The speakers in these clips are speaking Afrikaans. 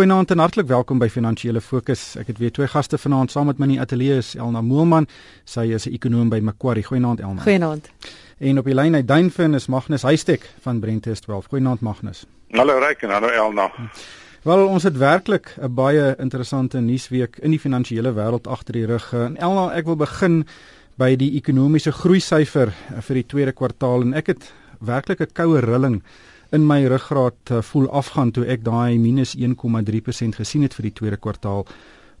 Goeienaand en hartlik welkom by Finansiële Fokus. Ek het weer twee gaste vanaand saam met my in die ateljee is Elna Moelman. Sy is 'n ekonoom by Macquarie. Goeienaand Elna. Goeienaand. En op die lyn uit Duinfin is Magnus Huystek van Brentest 12. Goeienaand Magnus. Hallo Ryk en hallo Elna. Wel, ons het werklik 'n baie interessante nuusweek in die finansiële wêreld agter die rug. En Elna, ek wil begin by die ekonomiese groeisyfer vir die tweede kwartaal en ek het werklik 'n koue rilling in my ruggraat uh, voel afgaan toe ek daai minus 1,3% gesien het vir die tweede kwartaal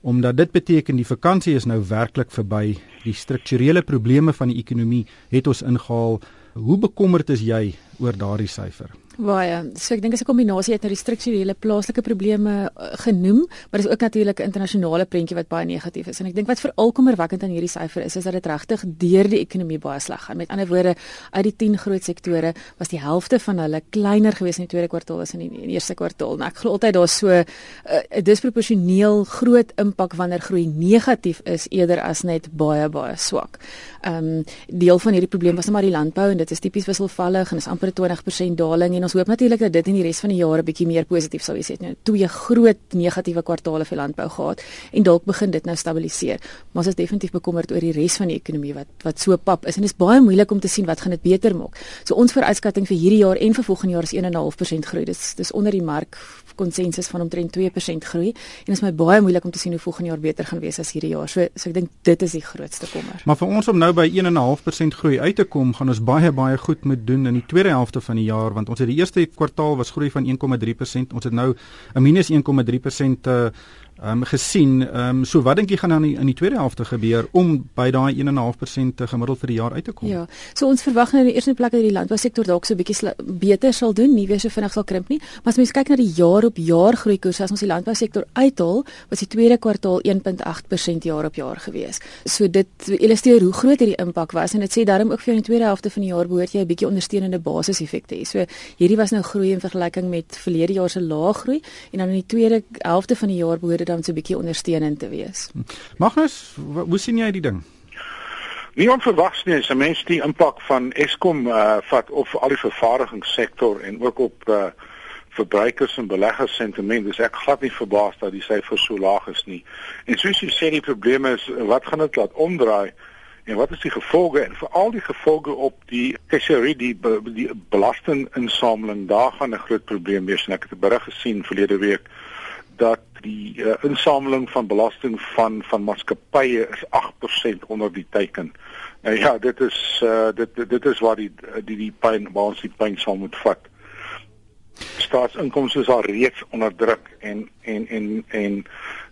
omdat dit beteken die vakansie is nou werklik verby. Die strukturele probleme van die ekonomie het ons ingehaal. Hoe bekommerd is jy oor daardie syfer Baie. So ek dink is 'n kombinasie uit nou die strukturele plaaslike probleme uh, genoem, maar dis ook natuurlik 'n internasionale prentjie wat baie negatief is. En ek dink wat veral kommerwekkend aan hierdie syfer is, is dat dit regtig deur die ekonomie baie sleg gaan. Met ander woorde, uit die 10 groot sektore was die helfte van hulle kleiner gewees in die tweede kwartaal as in die, in die eerste kwartaal. Nou ek glo altyd daar's so uh, 'n uh, disproporsioneel groot impak wanneer groei negatief is eerder as net baie baie swak. Ehm um, deel van hierdie probleem was net maar die landbou en dit is tipies wisselvallig en is amper 20% daling en ons hoop natuurlik dat dit in die res van die jaar 'n bietjie meer positief sal wees. Het nou twee groot negatiewe kwartaale vir landbou gehad en dalk begin dit nou stabiliseer. Maar ons is definitief bekommerd oor die res van die ekonomie wat wat so pap is en dit is baie moeilik om te sien wat gaan dit beter maak. So ons vooruitskatting vir hierdie jaar en vir volgende jaar is 1.5% groei. Dis dis onder die mark konsensus van omtrent 2% groei en is my baie moeilik om te sien hoe volgende jaar beter gaan wees as hierdie jaar. So so ek dink dit is die grootste kommer. Maar vir ons om nou by 1.5% groei uit te kom, gaan ons baie baie goed moet doen in die tweede helfte van die jaar want ons het die eerste kwartaal was groei van 1,3%. Ons het nou 'n minus 1,3% uh, um, gesien. Ehm um, so wat dink jy gaan dan in, in die tweede helfte gebeur om by daai 1.5% gemiddeld vir die jaar uit te kom? Ja. So ons verwag nou in die eerste plek dat die landbousektor dalk so 'n bietjie beter sal doen, nie weer so vinnig sal krimp nie. Maar as mens kyk na die jaar op jaar groei koers, as ons die landbousektor uithaal, was die tweede kwartaal 1.8% jaar op jaar gewees. So dit illustreer hoe groot hierdie impak was en dit sê daarom ook vir jou in die tweede helfte van die jaar behoort jy 'n bietjie ondersteunende basiseffekte hê. So hierdie was nou groei in vergelyking met verlede jaar se lae groei en dan in die tweede helfte van die jaar behoort dan so 'n bietjie ondersteunend te wees. Magnus, hoe sien jy die ding? Nie onverwags nie, as 'n mens die impak van Eskom uh vat op al die vervaardigingssektor en ook op uh verbruikers en beleggers sentiment, dis ek glad nie verbaas dat die syfer so laag is nie. En soos jy sê die probleem is wat gaan dit laat omdraai? En wat is die gevolge en veral die gevolge op die tesorie die, die belastinginsameling daar gaan 'n groot probleem wees en ek het 'n berig gesien verlede week dat die uh, insameling van belasting van van maatskappye is 8% onder die teiken. Nou ja, dit is uh, dit dit is waar die die die pyn waar ons die pyn sal moet vat. Staatsinkomste is al reeds onder druk en en en en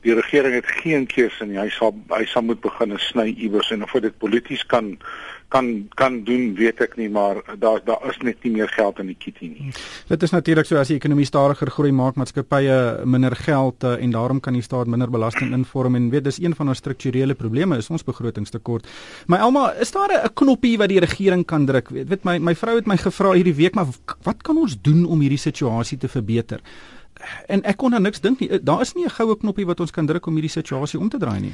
die regering het geen keuse nie. Hy sal hy sal moet begin sny iewers en of dit polities kan kan kan doen weet ek nie maar daar daar is net nie meer geld in die kitty nie. Dit is natuurlik so as die ekonomie stadiger groei maak maatskappye minder geld uh, en daarom kan die staat minder belasting invorm en weet dis een van ons strukturele probleme is ons begrotingstekort. My Elma, is daar 'n knoppie wat die regering kan druk? Weet, weet my my vrou het my gevra hierdie week maar wat kan ons doen om hierdie situasie te verbeter? En ek kon aan niks dink nie. Daar is nie 'n goue knoppie wat ons kan druk om hierdie situasie om te draai nie.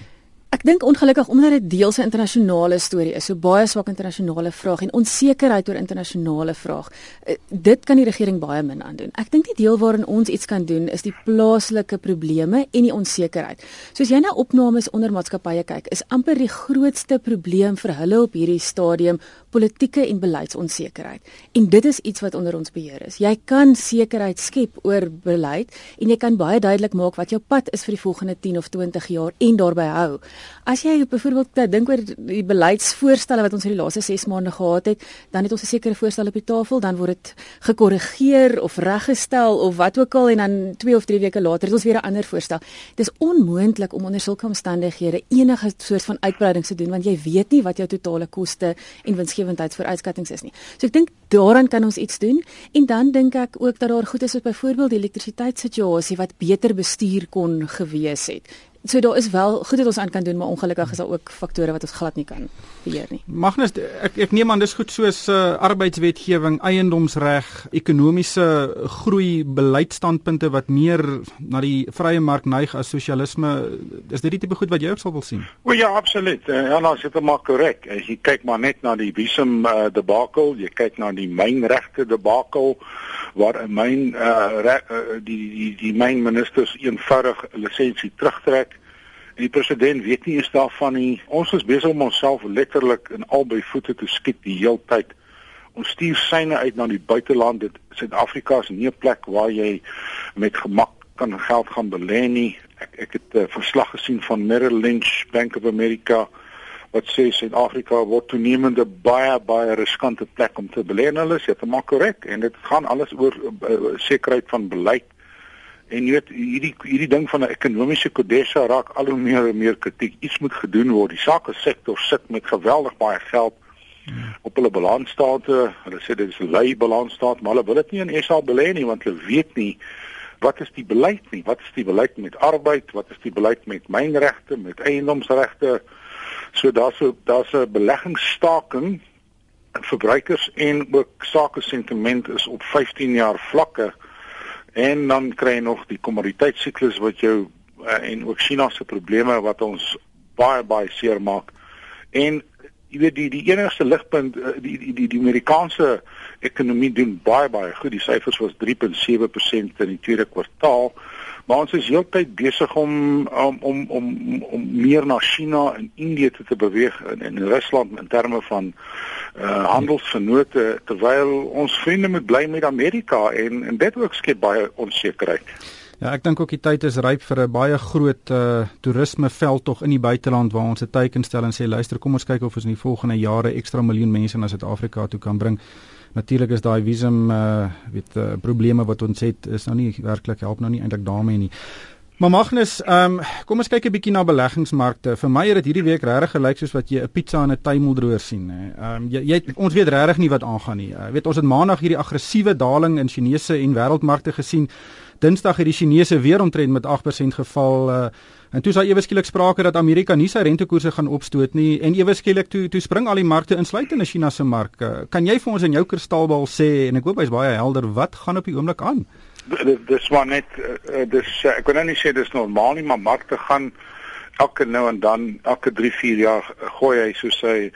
Ek dink ongelukkig omdat dit deels 'n internasionale storie is, so baie swak internasionale vraag en onsekerheid oor internasionale vraag. Eh, dit kan die regering baie min aan doen. Ek dink die deel waarin ons iets kan doen is die plaaslike probleme en die onsekerheid. Soos jy na opnames onder maatskappye kyk, is amper die grootste probleem vir hulle op hierdie stadium politieke en beleidsonsekerheid. En dit is iets wat onder ons beheer is. Jy kan sekerheid skep oor beleid en jy kan baie duidelik maak wat jou pad is vir die volgende 10 of 20 jaar en daarbey hou. As jy byvoorbeeld dink oor die beleidsvoorstelle wat ons in die laaste 6 maande gehad het, dan het ons 'n sekere voorstel op die tafel, dan word dit gekorrigeer of reggestel of wat ook al en dan 2 of 3 weke later het ons weer 'n ander voorstel. Dit is onmoontlik om onder sulke omstandighede enige soort van uitbreiding te doen want jy weet nie wat jou totale koste en winsgewendheidsvooruitskattinge is nie. So ek dink daaraan kan ons iets doen en dan dink ek ook dat daar goed is soos byvoorbeeld die elektrisiteitssituasie wat beter bestuur kon gewees het so daar is wel goed dat ons aan kan doen, maar ongelukkig is daar ook faktore wat ons glad nie kan beheer nie. Magnus, ek ek neem aan dis goed soos uh, arbeidswetgewing, eiendomsreg, ekonomiese groei beleidsstandpunte wat meer na die vrye mark neig as sosialisme. Is dit die tipe goed wat jy ook sal wil sien? O ja, absoluut. Uh, ja, nou, dit is maar korrek. As jy kyk maar net na die visum uh, debakel, jy kyk na die mynregte debakel waar 'n myn uh, re, uh die die die mynministers eenvoudig 'n lisensie terugtrek en die president weet nie eens daarvan nie. Ons is besig om onsself letterlik in albei voete te skiet die heeltyd. Ons stuur syne uit na die buiteland. Dit Suid-Afrika is nie 'n plek waar jy met gemak kan geld gaan belê nie. Ek ek het 'n uh, verslag gesien van Merrill Lynch Bank of America wat sê Suid-Afrika word toenemend 'n baie baie riskante plek om te belê en hulle sê dit maak korrek en dit gaan alles oor uh, sekerheid van beleid. En jy weet hierdie hierdie ding van 'n ekonomiese kodessa raak al hoe meer en meer kritiek. Iets moet gedoen word. Die sake sektor sit met geweldig baie geld op hulle balansstate. Hulle sê dit is 'n lui balansstaat, maar hulle wil dit nie in SA belê nie want hulle weet nie wat is die beleid nie. Wat is die beleid met arbeid? Wat is die beleid met mynregte, met eiendomsregte? So daar's 'n daar's 'n beleggingsstaking verbruikers en ook sake sentiment is op 15 jaar vlakke en dan kry jy nog die kommoditeitssiklus wat jou uh, en ook China se probleme wat ons baie baie seer maak. En jy weet die die enigste ligpunt uh, die, die die die Amerikaanse ekonomie doen baie baie goed. Die syfers was 3.7% in die tweede kwartaal. Maar ons is heeltyd besig om om om om om meer na China en Indië te, te beweeg in in Rusland in terme van uh handelsvernote terwyl ons vriende moet bly met Amerika en en dit ook skep baie onsekerheid. Ja, ek dink ook die tyd is ryp vir 'n baie groot uh toerismeveld tog in die buiteland waar ons 'n teiken stel en sê luister, kom ons kyk of ons in die volgende jare ekstra miljoen mense na Suid-Afrika toe kan bring. Natuurlik is daai visum uh weet uh, probleme wat ons het is nou nie werklik help nou nie eintlik daarmee nie. Maar Magnus, ehm um, kom ons kyk 'n bietjie na beleggingsmarkte. Vir my het dit hierdie week regtig gelyk soos wat jy 'n pizza in 'n tuimeldroër sien, hè. Ehm um, jy, jy ons weet regtig nie wat aangaan nie. Uh, weet ons het maandag hierdie aggressiewe daling in Chinese en wêreldmarkte gesien. Dinsdag het die Chinese weer omtrent met 8% geval. Uh, En toe sal ewe skielik sprake dat Amerika nie sy rentekoerse gaan opstoot nie en ewe skielik toe toe spring al die markte insluitende China se mark. Kan jy vir ons in jou kristalbal sê en ek hoop hy's baie helder wat gaan op die oomblik aan? Dis maar net uh, dis uh, ek wil nou nie sê dis normaal nie, maar markte gaan elke nou en dan elke 3 4 jaar gooi hy so sy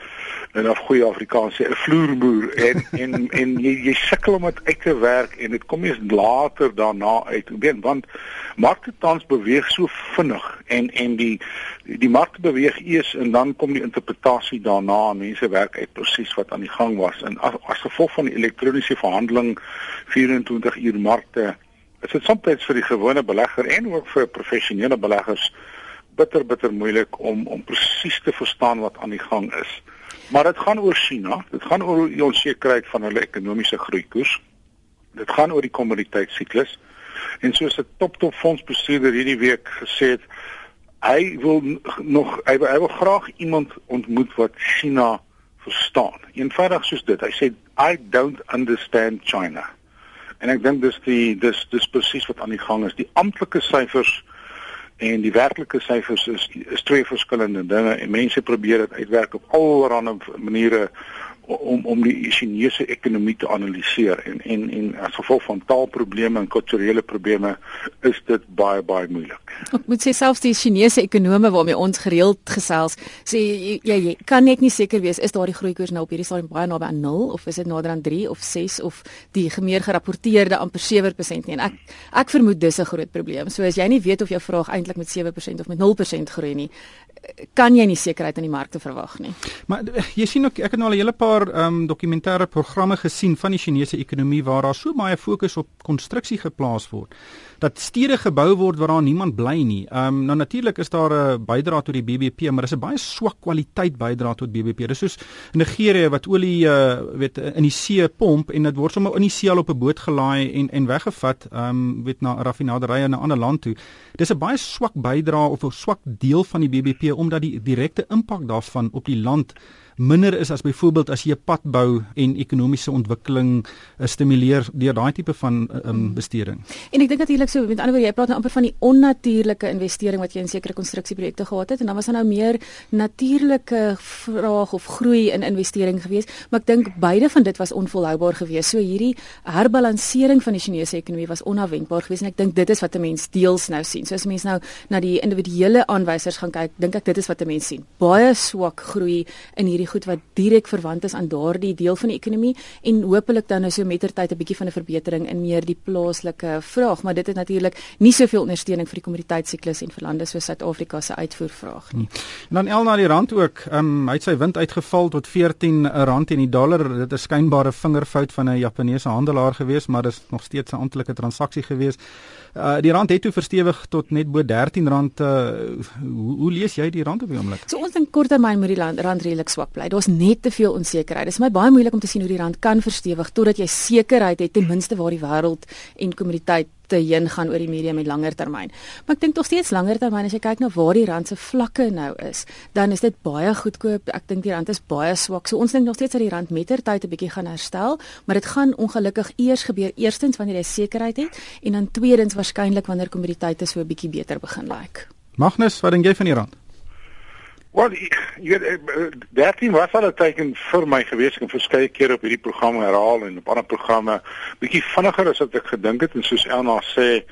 in 'n goeie Afrikaans sê 'n vloerboer en en en jy jy sukkel om dit uit te werk en dit kom eers later daarna uit. Weet want markte tans beweeg so vinnig en en die die markte beweeg eers en dan kom die interpretasie daarna. Mense werk uit presies wat aan die gang was en as, as gevolg van die elektroniese verhandeling 24 uur markte is dit soms vir die gewone belegger en ook vir professionele beleggers bitter bitter moeilik om om presies te verstaan wat aan die gang is. Maar dit gaan oor China, dit gaan oor die onsekerheid van hulle ekonomiese groeikoers. Dit gaan oor die kommoditeitsiklus. En soos 'n top-top fondsbestuurder hierdie week gesê het, hy wil nog hy wil, hy wil graag iemand ontmoet wat China verstaan. Eenvoudig soos dit. Hy sê I don't understand China. En ek dink dis die dis dis presies wat aan die gang is. Die amptelike syfers en die werklike syfers is is twee verskillende dinge en mense probeer dit uitwerk op allerlei maniere om om die Chinese ekonomie te analiseer en en en as gevolg van taalprobleme en kulturele probleme is dit baie baie moeilik. Ek moet sê selfs die Chinese ekonome waarmee ons gereeld gesels, sê jy, jy, jy kan net nie seker wees is daardie groeikoers nou op hierdie stadium baie naby aan 0 of is dit nader aan 3 of 6 of die gemeer gerapporteerde amper 7% nie. En ek ek vermoed dis 'n groot probleem. So as jy nie weet of jou vraag eintlik met 7% of met 0% groei nie, kan jy nie sekerheid in die markte verwag nie. Maar jy sien ook ek het nou al 'n hele paar ehm um, dokumentêre programme gesien van die Chinese ekonomie waar daar so baie fokus op konstruksie geplaas word dat stede gebou word waar daar niemand bly nie. Ehm um, nou natuurlik is daar 'n bydrae tot die BBP, maar dis 'n baie swak kwaliteit bydrae tot BBP. Dis soos Nigerië wat olie uh weet in die see pomp en dit word sommer in die see al op 'n boot gelaai en en weggevat ehm um, weet na raffinaderye in 'n ander land toe. Dis 'n baie swak bydrae of 'n swak deel van die BBP omdat die direkte impak daarvan op die land minder is as byvoorbeeld as jy 'n pad bou en ekonomiese ontwikkeling uh, stimuleer deur daai tipe van um, besteding. En ek dink natuurlik so met ander woorde jy praat nou amper van die onnatuurlike investering wat jy in sekere konstruksieprojekte gehad het en dan was daar nou meer natuurlike vraag of groei in investering gewees, maar ek dink beide van dit was onvolhoubaar gewees. So hierdie herbalansering van die Chinese ekonomie was onafwendbaar gewees en ek dink dit is wat 'n mens deels nou sien. So as mense nou na die individuele aanwysers gaan kyk, dink ek dit is wat 'n mens sien. Baie swak groei in hierdie goed wat direk verwant is aan daardie deel van die ekonomie en hopelik dan nou so mettertyd 'n bietjie van 'n verbetering in meer die plaaslike vraag, maar dit het natuurlik nie soveel ondersteuning vir die kommoditeitssiklus en vir lande soos Suid-Afrika se uitvoervraag nie. En dan el na die rand ook, um, hy het sy wind uitgeval tot 14 rand teen die dollar. Dit is skynbare vingerfout van 'n Japaneese handelaar gewees, maar dis nog steeds 'n amptelike transaksie gewees. Uh, die rand het toe verstewig tot net bo R13. Uh, hoe, hoe lees jy die rand op die oomblik? So ons dink korttermyn moet die rand, rand redelik swak bly. Daar's net te veel onsekerheid. Dit is my baie moeilik om te sien hoe die rand kan verstewig totdat jy sekerheid het ten minste waar die wêreld en kommuniteit te heen gaan oor die medium en langer termyn. Maar ek dink tog steeds langer termyn as jy kyk na waar die rand se vlakke nou is, dan is dit baie goedkoop. Ek dink die rand is baie swak. So ons dink nog steeds dat die rand mettertyd 'n bietjie gaan herstel, maar dit gaan ongelukkig eers gebeur eerstens wanneer jy sekerheid het en dan tweedens waarskynlik wanneer kommoditeite so 'n bietjie beter begin lyk. Like. Magnus, wat dink jy van die rand? Wel, jy weet 13 was al 'n teken vir my gewees. Ek het verskeie kere op hierdie program herhaal en op ander programme. Bietjie vinniger as wat ek gedink het. En soos Elna sê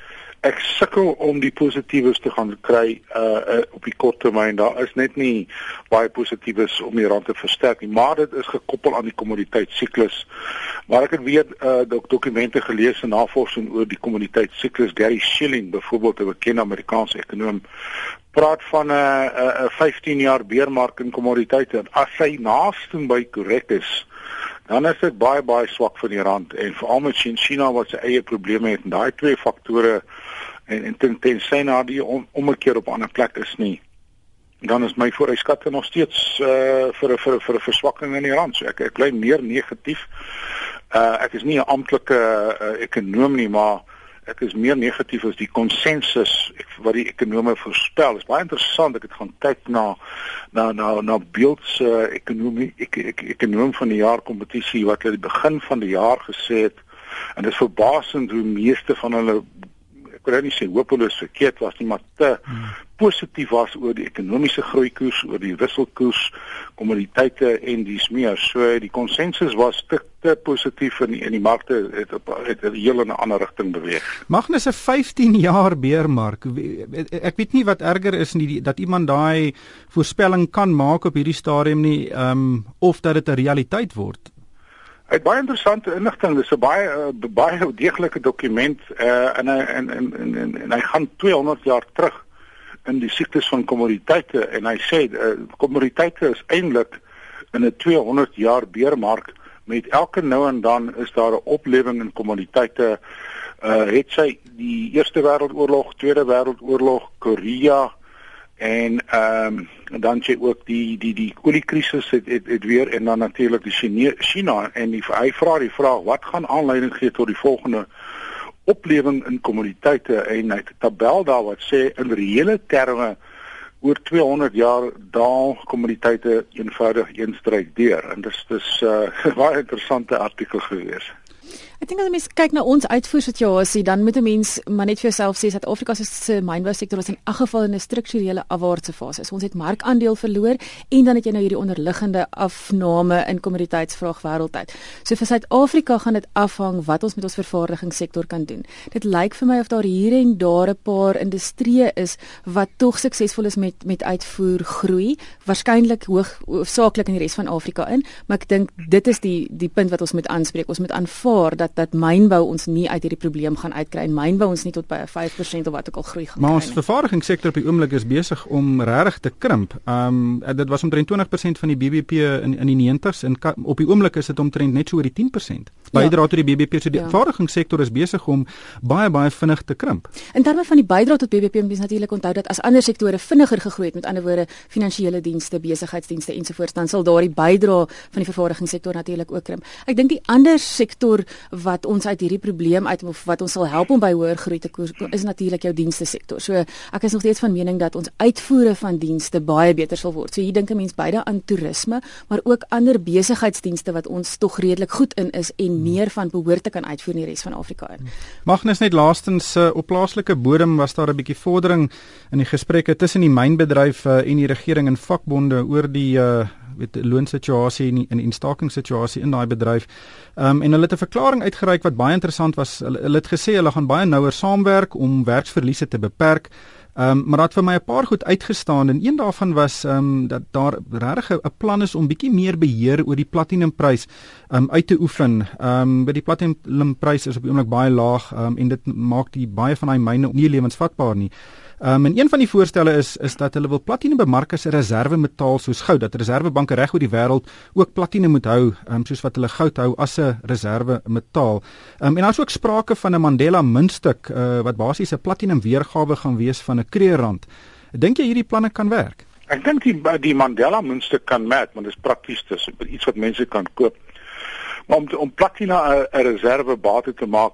ek sukkel om die positiefes te gaan kry uh, uh op die kort termyn. Daar is net nie baie positiefes om die rand te versterk nie maar dit is gekoppel aan die kommoditeitsiklus maar ek het weer uh dok dokumente gelees en navorsing oor die kommoditeitsiklus Gary Shilling byvoorbeeld 'n bekende Amerikaanse ekonom praat van 'n uh, 'n uh, 15 jaar beermark in kommoditeite. As hy naaste by korrek is dan is dit baie baie swak vir die rand. En veral met China wat sy eie probleme het. En daai twee faktore en en ten, ten sy na die om, om 'n keer op 'n ander plek is nie dan is my vooruitskatte nog steeds uh vir vir vir 'n verswakking in die rand. So ek ek bly meer negatief. Uh ek is nie 'n amptelike uh, ekonom nie, maar ek is meer negatief as die konsensus wat die ekonome voorspel. Dit is baie interessant ek het gaan kyk na na na na beeldse uh, ekonomie ek, ek, ekonom van die jaar kompetisie wat hulle die begin van die jaar gesê het en dit is verbasend hoe meeste van hulle wil nie sê hopeloos verkeerd was nie, maar te hmm. positief was oor die ekonomiese groeikoers, oor die wisselkoers, kommoditeite en dis meer. So die konsensus was te, te positief in die, die markte het op het 'n heel in 'n ander rigting beweeg. Magnus 'n 15 jaar beermark. Ek weet nie wat erger is nie dat iemand daai voorspelling kan maak op hierdie stadium nie, ehm um, of dat dit 'n realiteit word. Hy het baie interessante inligting. Dis 'n baie uh, baie deeglike dokument uh en en en en en, en hy gaan 200 jaar terug in die siektes van kommoditeite en hy sê uh, kommoditeite is eintlik in 'n 200 jaar beermark met elke nou en dan is daar 'n oplewing in kommoditeite. Uh het sy die Eerste Wêreldoorlog, Tweede Wêreldoorlog, Korea en ehm um, dan sê ook die die die oliekrisis het, het het weer en dan natuurlik die China, China en die, hy vra die vraag wat gaan aanleiding gee tot die volgende oplewing in kommoditeite en hy het 'n tabel daar wat sê in reële terme oor 200 jaar daal kommoditeite eenvoudig eenstryk deur en dis dis 'n uh, baie interessante artikel gewees. Ek dink as jy kyk na ons uitvoersituasie, dan moet 'n mens maar net vir jouself sê dat Afrika se mynbou sektor is in elk geval in 'n strukturele afwaartse fase. Ons het markandeel verloor en dan het jy nou hierdie onderliggende afname in kommoditeitsvraag wêreldwyd. So vir Suid-Afrika gaan dit afhang wat ons met ons vervaardigingssektor kan doen. Dit lyk vir my of daar hier en daar 'n paar industrieë is wat tog suksesvol is met met uitvoer groei, waarskynlik hoog hoofsaaklik in die res van Afrika in, maar ek dink dit is die die punt wat ons moet aanspreek. Ons moet aanvaar dat dat dat mynbou ons nie uit hierdie probleem gaan uitkry en mynbou ons nie tot by 'n 5% of wat ook al groei gaan kry nie. Maar ons vervaardigingssektor op die oomblik is besig om regtig te krimp. Ehm um, dit was omtrent 20% van die BBP in in die 90s en op die oomblik is dit omtrent net so oor die 10% bydra ja. tot die BBP. So die ja. vervaardigingssektor is besig om baie baie vinnig te krimp. In terme van die bydra tot BBP moet natuurlik onthou dat as ander sektore vinniger gegroei het, met ander woorde finansiële dienste, besigheidsdienste ensovoorts, dan sal daardie bydra van die vervaardigingssektor natuurlik ook krimp. Ek dink die ander sektor wat ons uit hierdie probleem uit of wat ons sal help om by hoër groei te kom is natuurlik jou dienste sektor. So ek is nog steeds van mening dat ons uitvoere van dienste baie beter sal word. So hier dink 'n mens beide aan toerisme, maar ook ander besigheidsdienste wat ons tog redelik goed in is en hmm. meer van behoort te kan uitvoer in die res van Afrika in. Magnus net laastens uh, op plaaslike bodem was daar 'n bietjie vordering in die gesprekke tussen die mynbedryf uh, en die regering en vakbonde oor die uh, weet loonsituasie en in instakingssituasie in daai bedryf. Ehm um, en hulle het 'n verklaring uitgereik wat baie interessant was. Hulle, hulle het gesê hulle gaan baie nouer saamwerk om werksverliese te beperk. Ehm um, maar dat vir my 'n paar goed uitgestaan en een daarvan was ehm um, dat daar regtig 'n plan is om bietjie meer beheer oor die platinumprys ehm um, uit te oefen. Ehm um, by die platinumprys is op die oomblik baie laag ehm um, en dit maak die baie van daai myne nie lewensvatbaar nie. Um, en een van die voorstelle is is dat hulle wil platinum bemark as 'n reservemetaal soos goud dat reservebanke reg oor die wêreld ook platinum moet hou um, soos wat hulle goud hou as 'n reservemetaal. Um, en daar's ook sprake van 'n Mandela muntstuk uh, wat basies 'n platinum weergawe gaan wees van 'n kreerrand. Dink jy hierdie planne kan werk? Ek dink die die Mandela muntstuk kan werk want dit is prakties dis iets wat mense kan koop. Maar om om platina 'n reservebate te maak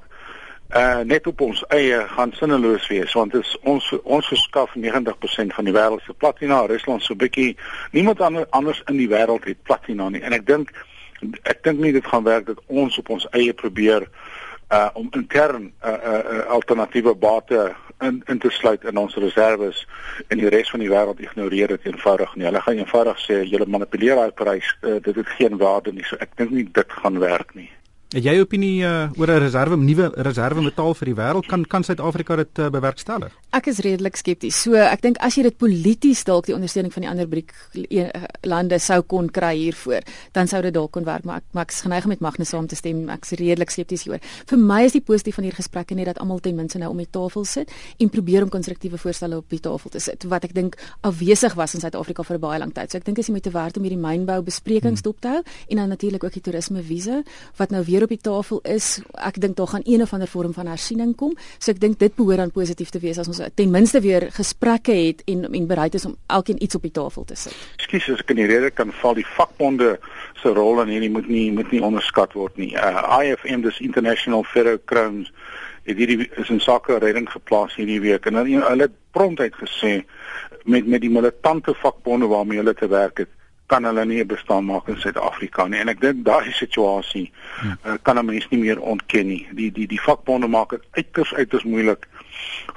uh net op ons eie gaan sinneloos wees want is ons ons verskaf 90% van die wêreld se platina Rusland so bietjie niemand anders in die wêreld het platina nie en ek dink ek dink nie dit gaan werk dat ons op ons eie probeer uh om intern uh, uh, uh, alternatiewe bate in in te sluit in ons reserves en die res van die wêreld ignoreer dit eenvoudig nie. Hulle gaan eenvoudig sê julle manipuleer daai prys. Uh, dit het geen waarde nie. So ek dink nie dit gaan werk nie. Het jy opinie uh, oor 'n reserve nuwe reserve metaal vir die wêreld kan kan Suid-Afrika dit uh, bewerkstellig? Ek is redelik skepties. So ek dink as jy dit polities dalk die ondersteuning van die ander BRIC e, lande sou kon kry hiervoor, dan sou dit dalk kon werk, maar ek maar ek is geneig om met Magnus saam te stem. Ek is redelik skepties hieroor. Vir my is die positief van hierdie gesprekke net dat almal ten minste nou om die tafel sit en probeer om konstruktiewe voorstelle op die tafel te sit wat ek dink afwesig was in Suid-Afrika vir 'n baie lang tyd. So ek dink as jy moet te werk om hierdie mynbou besprekings hmm. dop te hou en dan natuurlik ook die toerisme visa wat nou weer op die tafel is. Ek dink daar gaan een of ander vorm van hersiening kom. So ek dink dit behoort dan positief te wees as ons ten minste weer gesprekke het en en bereid is om elkeen iets op die tafel te sit. Ekskuus as ek in die rede kan val, die vakbonde se rol in hierdie moet nie moet nie onderskat word nie. Uh, IFM dis International Ferrochrome het hierdie is in sake redding geplaas hierdie week en hulle het prontuit gesê met met die militante vakbonde waarmee hulle te werk het kan hulle nie bestaan maak in Suid-Afrika nie en ek dink daai situasie uh, kan 'n mens nie meer ontken nie. Die die die vakbonde maak dit uiters uiters moeilik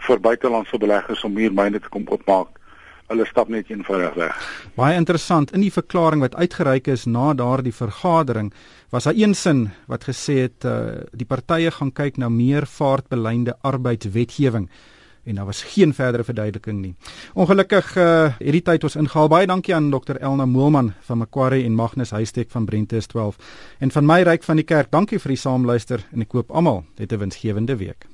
vir buitelandse beleggers om hier myne te kom opmaak. Hulle stap net eenvoudig weg. Baie interessant. In die verklaring wat uitgereik is na daardie vergadering, was daar een sin wat gesê het uh, die partye gaan kyk na meer vaartbeleide arbeidswetgewing en daar was geen verdere verduideliking nie. Ongelukkig uh hierdie tyd ons ingehaal. Baie dankie aan Dr Elna Moelman van Macquarie en Magnus Huystek van Brentes 12. En van my ryk van die kerk, dankie vir die saamluister en ek koop almal 'n winsgewende week.